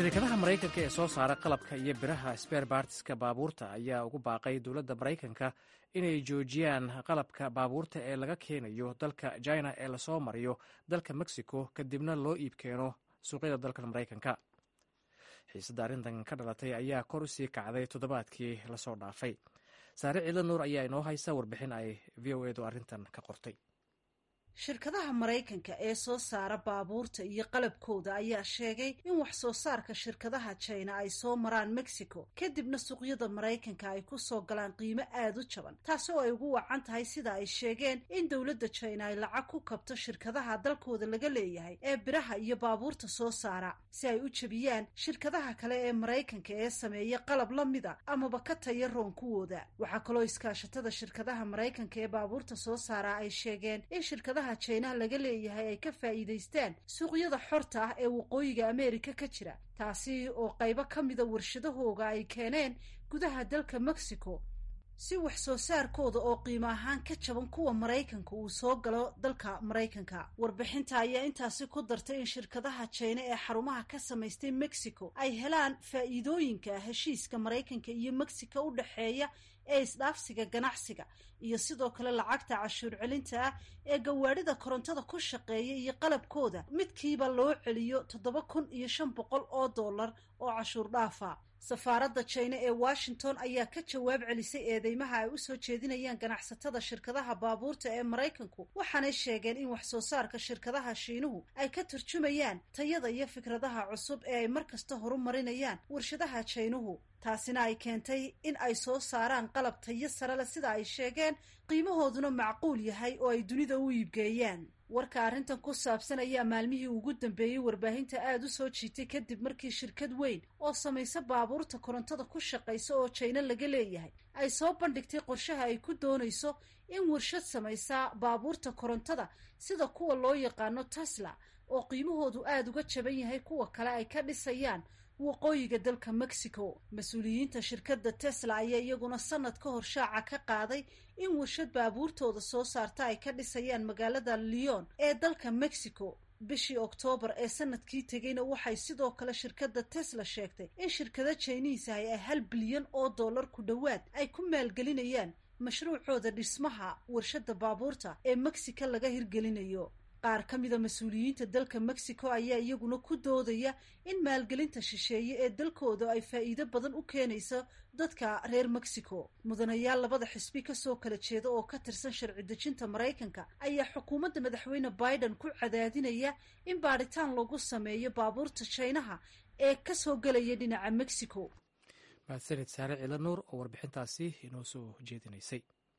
shirkadaha maraykanka ee soo saara qalabka iyo biraha sber bartiska baabuurta ayaa ugu baaqay dowladda maraykanka inay joojiyaan qalabka baabuurta ee laga keenayo dalka china ee la soo mariyo dalka mexico kadibna loo iibkeeno suuqyada dalka maraykanka. Xiisadda arrintan ka dhalatay ayaa kor u sii kacday toddobaadkii la soo dhaafay. Saare ciidan nuur ayaa inoo haysa warbixin ay v o edu arrintan ka qortay shirkadaha maraykanka ee soo saara baabuurta iyo qalabkooda ayaa sheegay in wax soo saarka shirkadaha jina ay soo maraan mexico. Kadibna suuqyada maraykanka ay ku soo galaan qiimo aada u jaban taasi oo ay ugu wacan tahay sida ay sheegeen in dowladda jina ay lacag ku kabto shirkadaha dalkooda laga leeyahay ee biraha iyo baabuurta soo saara si ay u jebiyaan shirkadaha kale ee maraykanka ee sameeya qalab la mida amaba ka taya roon kuwooda waxaa kaloo iskaashatada shirkadaha maraykanka ee baabuurta soo saara ay sheegeen in shirkadaha jinaha laga leeyahay ay ka faa'iidaystaan suuqyada xorta ah ee waqooyiga ameerika ka jira taasi oo qaybo ka mida warshadahooga ay keeneen gudaha dalka mexico. Si wax soo saarkooda oo qiimo ahaan ka jaban kuwa maraykanka uu soo galo dalka maraykanka. Warbixinta ayaa intaasi ku dartay in shirkadaha jina ee xarumaha ka samaystay mexico ay helaan faa'iidooyinka heshiiska maraykanka iyo mexico u dhexeeya ee isdhaafsiga ganacsiga iyo sidoo kale lacagta cashuur celinta ah ee gawaadhida korontada ku shaqeeya iyo qalabkooda. Midkiiba loo celiyo toddoba kun iyo shan boqol oo dollar oo cashuur dhaafa. Safaaradda jina ee washington ayaa ka jawaab celisay eedeymaha ay u soo jeedinayaan ganacsatada shirkadaha baabuurta ee maraykanku waxaanay sheegeen in wax soo saarka shirkadaha shiinuhu ay ka turjumayaan tayada iyo fikradaha cusub ee ay mar kasta horumarinayaan warshadaha jaynuhu taasina ay keentay in ay soo saaraan qalab tayo sare leh sida ay sheegeen qiimahooduna macquul yahay oo ay dunida u iibgeeyaan. Warka arrintan ku saabsan ayaa maalmihii ugu dambeeyey warbaahinta aada u soo jiitay kadib markii shirkad weyn oo samaysa baabuurta korontada ku shaqaysa oo jayna laga leeyahay ay soo bandhigtay qorshaha ay ku doonayso in warshad samaysa baabuurta korontada sida kuwa loo yaqaano tesla oo qiimahoodu aada uga jaban yahay kuwa kale ay ka dhisayaan waqooyiga dalka mexico. Mas'uuliyiinta shirkadda tesla ayaa iyaguna sanad ka hor shaaca ka qaaday in warshad baabuurtooda soo saarta ay ka dhisayaan magaalada leon ee dalka mexico. Bishii oktoobar ee sannadkii tegeyna waxay sidoo kale shirkadda tesla sheegtay in shirkado jiniisahay ay hal bilyan oo dollar ku dhowaad ay ku maalgelinayaan mashruucooda dhismaha warshadda baabuurta ee mexico laga hirgelinayo qaar ka mida mas'uuliyiinta dalka mexico ayaa iyaguna ku doodaya in maalgelinta shisheeye ee dalkooda ay faa'iido badan u keenayso dadka reer mexico. Mudanayaal labada xisbi ka soo kala jeeda oo ka tirsan sharci dejinta maraykanka ayaa xukuumadda madaxweyne biden ku cadaadinaya in baadhitaan lagu sameeyo baabuurta jaynaha ee ka soo gelaya dhinaca mexico. Mahadsanid saare ciila nuur oo warbixintaasi inoo soo jeedinaysay